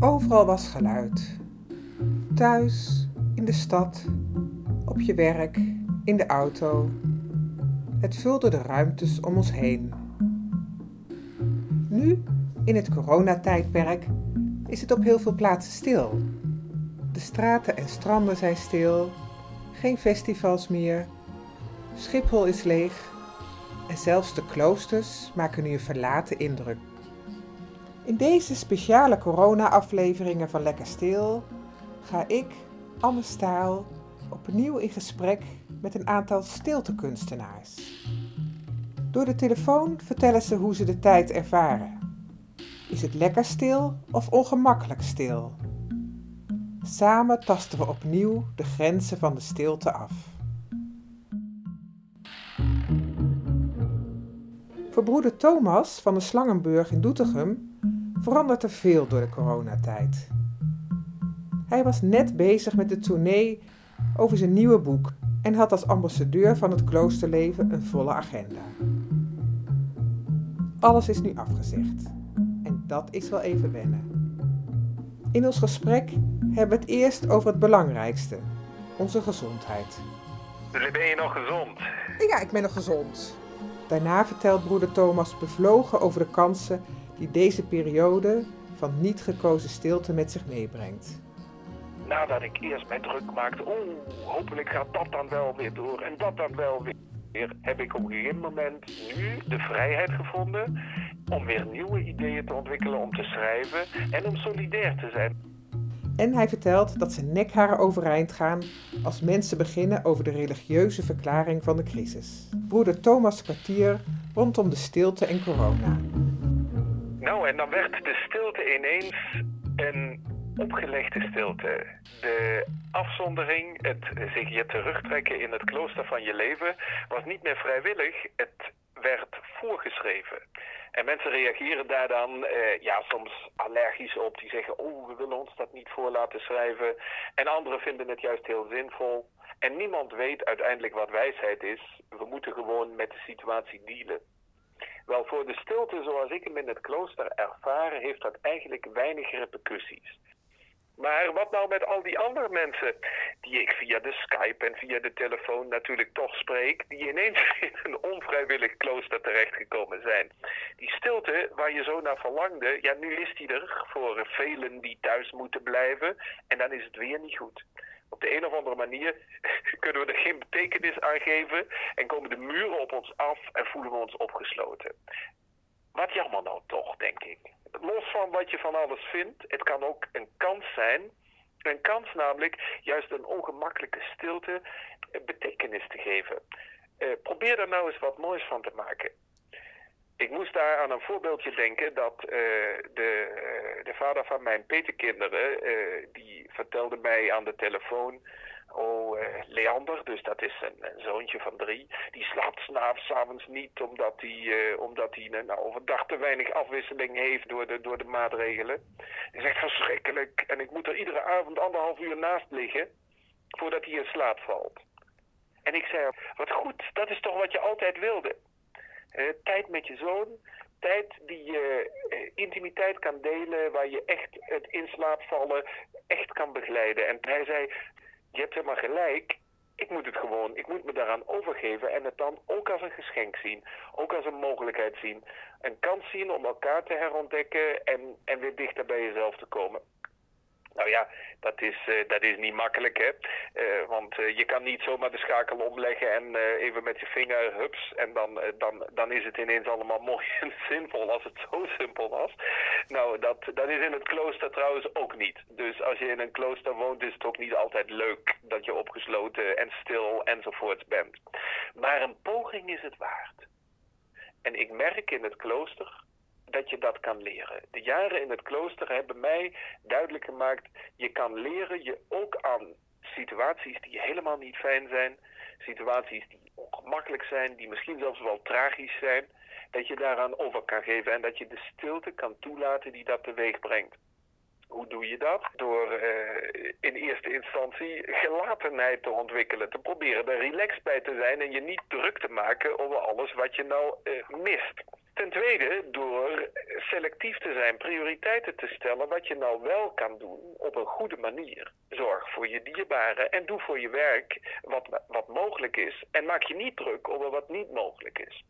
Overal was geluid. Thuis, in de stad, op je werk, in de auto. Het vulde de ruimtes om ons heen. Nu, in het coronatijdperk, is het op heel veel plaatsen stil. De straten en stranden zijn stil, geen festivals meer, Schiphol is leeg en zelfs de kloosters maken nu een verlaten indruk. In deze speciale corona-afleveringen van Lekker Stil ga ik, Anne Staal, opnieuw in gesprek met een aantal stiltekunstenaars. Door de telefoon vertellen ze hoe ze de tijd ervaren. Is het lekker stil of ongemakkelijk stil? Samen tasten we opnieuw de grenzen van de stilte af. Voor broeder Thomas van de Slangenburg in Doetinchem verandert er veel door de coronatijd. Hij was net bezig met de tournee over zijn nieuwe boek en had als ambassadeur van het kloosterleven een volle agenda. Alles is nu afgezegd en dat is wel even wennen. In ons gesprek hebben we het eerst over het belangrijkste, onze gezondheid. Ben je nog gezond? Ja, ik ben nog gezond. Daarna vertelt broeder Thomas bevlogen over de kansen die deze periode van niet gekozen stilte met zich meebrengt. Nadat ik eerst mij druk maakte, oh, hopelijk gaat dat dan wel weer door en dat dan wel weer, heb ik op een gegeven moment nu de vrijheid gevonden om weer nieuwe ideeën te ontwikkelen, om te schrijven en om solidair te zijn. En hij vertelt dat zijn nekharen overeind gaan als mensen beginnen over de religieuze verklaring van de crisis. Broeder Thomas kwartier rondom de stilte en corona. En dan werd de stilte ineens een opgelegde stilte. De afzondering, het zich je terugtrekken in het klooster van je leven, was niet meer vrijwillig, het werd voorgeschreven. En mensen reageren daar dan eh, ja, soms allergisch op. Die zeggen, oh, we willen ons dat niet voor laten schrijven. En anderen vinden het juist heel zinvol. En niemand weet uiteindelijk wat wijsheid is. We moeten gewoon met de situatie dealen. Wel, voor de stilte zoals ik hem in het klooster ervaren, heeft dat eigenlijk weinig repercussies. Maar wat nou met al die andere mensen die ik via de Skype en via de telefoon natuurlijk toch spreek, die ineens in een onvrijwillig klooster terechtgekomen zijn? Die stilte waar je zo naar verlangde, ja, nu is die er voor velen die thuis moeten blijven en dan is het weer niet goed. Op de een of andere manier kunnen we er geen betekenis aan geven en komen de muren op ons af en voelen we ons opgesloten. Wat jammer nou toch, denk ik los van wat je van alles vindt, het kan ook een kans zijn. Een kans namelijk juist een ongemakkelijke stilte eh, betekenis te geven. Uh, probeer er nou eens wat moois van te maken. Ik moest daar aan een voorbeeldje denken dat uh, de, de vader van mijn petekinderen, die vertelde mij aan de telefoon Oh, uh, Leander, dus dat is een, zoontje van drie. Die slaapt s'avonds niet omdat hij, uh, omdat hij nou, overdag te weinig afwisseling heeft door de, door de maatregelen. Hij zegt verschrikkelijk en ik moet er iedere avond anderhalf uur naast liggen voordat hij in slaap valt. En ik zei, wat goed, dat is toch wat je altijd wilde. Uh, tijd met je zoon, tijd die je intimiteit kan delen, waar je echt het inslaapvallen echt kan begeleiden. En hij zei, je hebt helemaal gelijk. Ik moet het gewoon, ik moet me daaraan overgeven en het dan ook als een geschenk zien. Ook als een mogelijkheid zien. Een kans zien om elkaar te herontdekken en, en weer dichter bij jezelf te komen. Nou ja, dat is, uh, dat is niet makkelijk, hè. Uh, want uh, je kan niet zomaar de schakel omleggen en even met je vinger, hups, en dan, dan, dan is het ineens allemaal mooi en zinvol als het zo simpel was. Nou, dat, dat is in het klooster trouwens ook niet. Dus als je in een klooster woont, is het ook niet altijd leuk dat je opgesloten en stil enzovoorts bent. Maar een poging is het waard. En ik merk in het klooster dat je dat kan leren. De jaren in het klooster hebben mij duidelijk gemaakt, je kan leren je ook aan situaties die helemaal niet fijn zijn, situaties die ongemakkelijk zijn, die misschien zelfs wel tragisch zijn, dat je daaraan over kan geven en dat je de stilte kan toelaten die dat teweeg brengt. Hoe doe je dat? Door uh, in eerste instantie gelatenheid te ontwikkelen. Te proberen er relaxed bij te zijn en je niet druk te maken over alles wat je nou uh, mist. Ten tweede door selectief te zijn, prioriteiten te stellen wat je nou wel kan doen op een goede manier. Zorg voor je dierbaren en doe voor je werk wat, wat mogelijk is. En maak je niet druk over wat niet mogelijk is.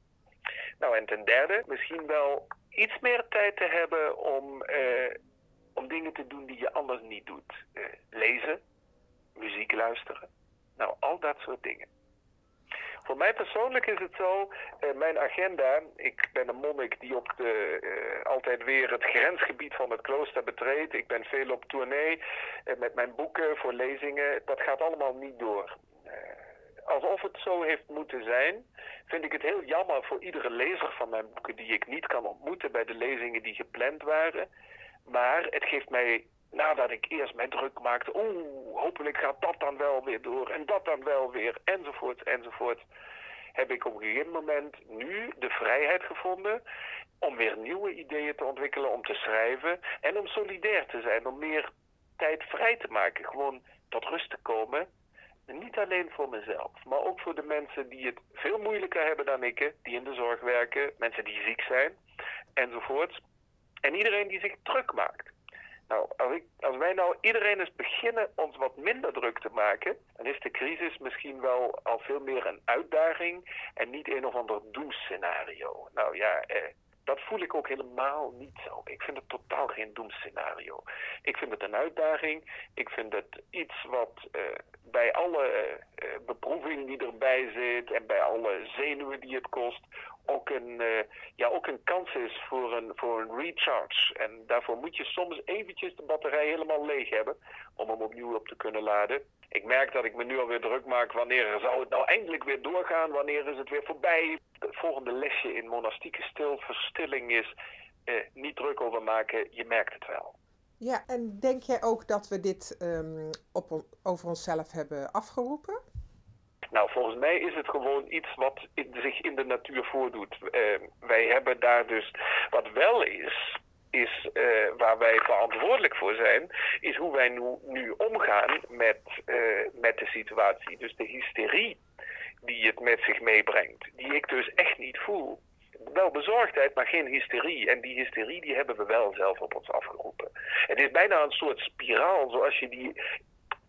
Nou, en ten derde, misschien wel iets meer tijd te hebben om, eh, om dingen te doen die je anders niet doet. Eh, lezen, muziek luisteren. Nou, al dat soort dingen. Voor mij persoonlijk is het zo, uh, mijn agenda, ik ben een monnik die op de, uh, altijd weer het grensgebied van het klooster betreedt. Ik ben veel op tournee uh, met mijn boeken voor lezingen. Dat gaat allemaal niet door. alsof het zo heeft moeten zijn, vind ik het heel jammer voor iedere lezer van mijn boeken die ik niet kan ontmoeten bij de lezingen die gepland waren. Maar het geeft mij nadat ik eerst mij druk maakte, oeh, hopelijk gaat dat dan wel weer door en dat dan wel weer, enzovoort, enzovoort, heb ik op een gegeven moment nu de vrijheid gevonden om weer nieuwe ideeën te ontwikkelen, om te schrijven en om solidair te zijn, om meer tijd vrij te maken, gewoon tot rust te komen. niet alleen voor mezelf, maar ook voor de mensen die het veel moeilijker hebben dan ik, die in de zorg werken, mensen die ziek zijn, enzovoort. En iedereen die zich druk maakt. Nou, als, wij nou iedereen eens beginnen ons wat minder druk te maken, dan is de crisis misschien wel al veel meer een uitdaging en niet een of ander doemscenario. Nou ja, eh, dat voel ik ook helemaal niet zo. Ik vind het totaal geen doemscenario. Ik vind het een uitdaging. Ik vind het iets wat eh, bij alle uh, beproeving die erbij zit en bij alle zenuwen die het kost, ook een, uh, ja, ook een kans is voor een, voor een recharge. En daarvoor moet je soms eventjes de batterij helemaal leeg hebben om hem opnieuw op te kunnen laden. Ik merk dat ik me nu alweer druk maak wanneer zou het nou eindelijk weer doorgaan, wanneer is het weer voorbij. Het volgende lesje in monastieke stilverstilling is uh, niet druk over maken, je merkt het wel. Ja, en denk jij ook dat we dit um, op, over onszelf hebben afgeroepen? Nou, volgens mij is het gewoon iets wat zich in de natuur voordoet. Uh, wij hebben daar dus, wat wel is, is uh, waar wij verantwoordelijk voor zijn, is hoe wij nu, nu omgaan met, uh, met de situatie. Dus de hysterie die het met zich meebrengt, die ik dus echt niet voel. Wel bezorgdheid, maar geen hysterie. En die hysterie die hebben we wel zelf op ons afgeroepen. Het is bijna een soort spiraal, zoals je die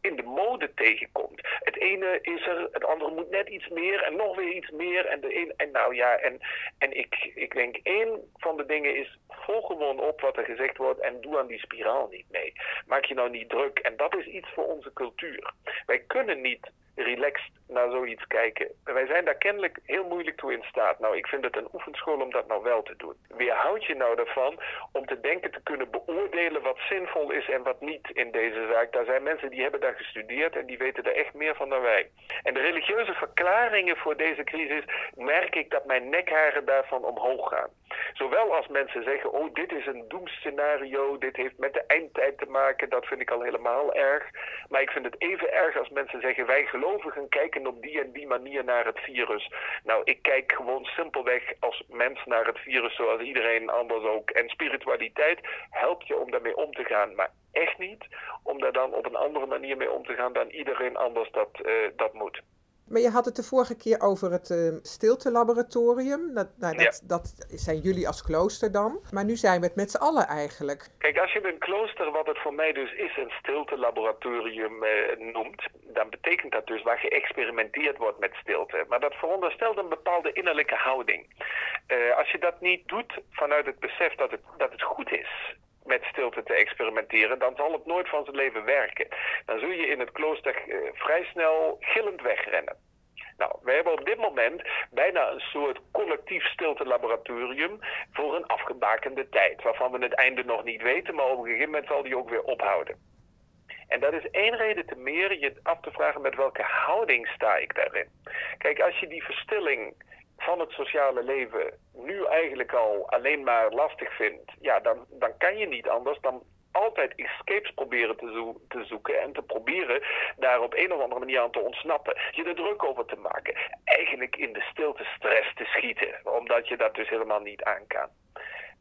in de mode tegenkomt. Het ene is er, het andere moet net iets meer en nog weer iets meer. En, de een, en nou ja, en, en ik, ik denk één van de dingen is, volg gewoon op wat er gezegd wordt en doe aan die spiraal niet mee. Maak je nou niet druk. En dat is iets voor onze cultuur. Wij kunnen niet relaxed naar zoiets kijken. Wij zijn daar kennelijk heel moeilijk toe in staat. Nou, ik vind het een oefenschool om dat nou wel te doen. Weerhoud je nou ervan om te denken te kunnen beoordelen wat zinvol is en wat niet in deze zaak. Daar zijn mensen die hebben daar gestudeerd en die weten er echt meer van dan wij. En de religieuze verklaringen voor deze crisis merk ik dat mijn nekharen daarvan omhoog gaan. Zowel als mensen zeggen, oh dit is een doemscenario, dit heeft met de eindtijd te maken, dat vind ik al helemaal erg. Maar ik vind het even erg als mensen zeggen, wij gelovigen kijken op die en die manier naar het virus. Nou, ik kijk gewoon simpelweg als mens naar het virus zoals iedereen anders ook. En spiritualiteit helpt je om daarmee om te gaan, maar echt niet om daar dan op een andere manier mee om te gaan dan iedereen anders dat, uh, dat moet. Maar je had het de vorige keer over het uh, stiltelaboratorium. Dat, nou, dat, ja. dat, zijn jullie als klooster dan. Maar nu zijn we het met z'n allen eigenlijk. Kijk, als je een klooster, wat het voor mij dus is, een stiltelaboratorium uh, noemt, dan betekent dat dus waar geëxperimenteerd wordt met stilte. Maar dat veronderstelt een bepaalde innerlijke houding. Uh, als je dat niet doet vanuit het besef dat het, dat het goed is met stilte te experimenteren, dan zal het nooit van zijn leven werken. Dan zul je in het klooster uh, vrij snel gillend wegrennen. Nou, we hebben op dit moment bijna een soort collectief stilte-laboratorium voor een afgebakende tijd, waarvan we het einde nog niet weten, maar op een gegeven moment zal die ook weer ophouden. En dat is één reden te meer je af te vragen met welke houding sta ik daarin. Kijk, als je die verstilling van het sociale leven nu eigenlijk al alleen maar lastig vindt, ja, dan, dan kan je niet anders dan altijd escapes proberen te, te, zoeken en te proberen daar op een of andere manier aan te ontsnappen. Je er druk over te maken. Eigenlijk in de stilte stress te schieten, omdat je dat dus helemaal niet aan kan.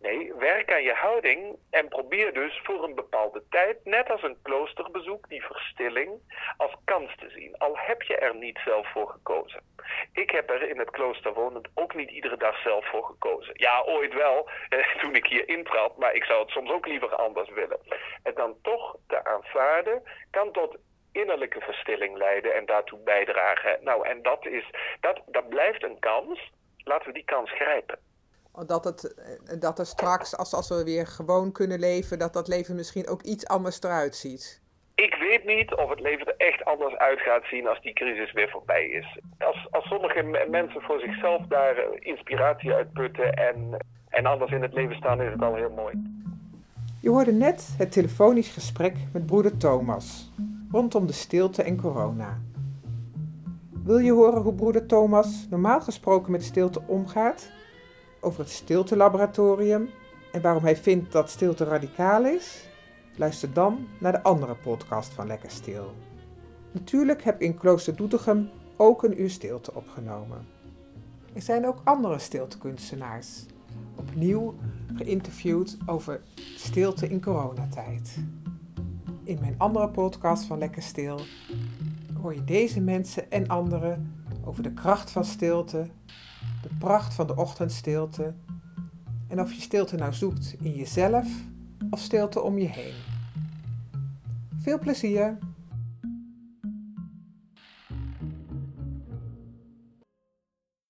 Nee, werk aan je houding en probeer dus voor een bepaalde tijd, net als een kloosterbezoek, die verstilling als kans te zien. Al heb je er niet zelf voor gekozen. Ik heb er in het klooster wonend ook niet iedere dag zelf voor gekozen. Ja, ooit wel, eh, toen ik hier intrad, maar ik zou het soms ook liever anders willen. En dan toch te aanvaarden kan tot innerlijke verstilling leiden en daartoe bijdragen. Nou, en dat, is, dat, dat blijft een kans. Laten we die kans grijpen. Dat, het, eh, dat er straks, als, als we weer gewoon kunnen leven, dat dat leven misschien ook iets anders eruit ziet. Ik weet niet of het leven er echt anders uit gaat zien als die crisis weer voorbij is. Als, als sommige mensen voor zichzelf daar eh, inspiratie uit putten en, en anders in het leven staan, is het al heel mooi. Je hoorde net het telefonisch gesprek met broeder Thomas rondom de stilte en corona. Wil je horen hoe broeder Thomas normaal gesproken met stilte omgaat? Over het stiltelaboratorium en waarom hij vindt dat stilte radicaal is? Luister dan naar de andere podcast van Lekker Stil. Natuurlijk heb ik in Klooster Doetinchem ook een uur stilte opgenomen. Er zijn ook andere stiltekunstenaars, opnieuw geïnterviewd over stilte in coronatijd. In mijn andere podcast van Lekker Stil hoor je deze mensen en anderen over de kracht van stilte, de pracht van de ochtendstilte en of je stilte nou zoekt in jezelf of stilte om je heen. Veel plezier!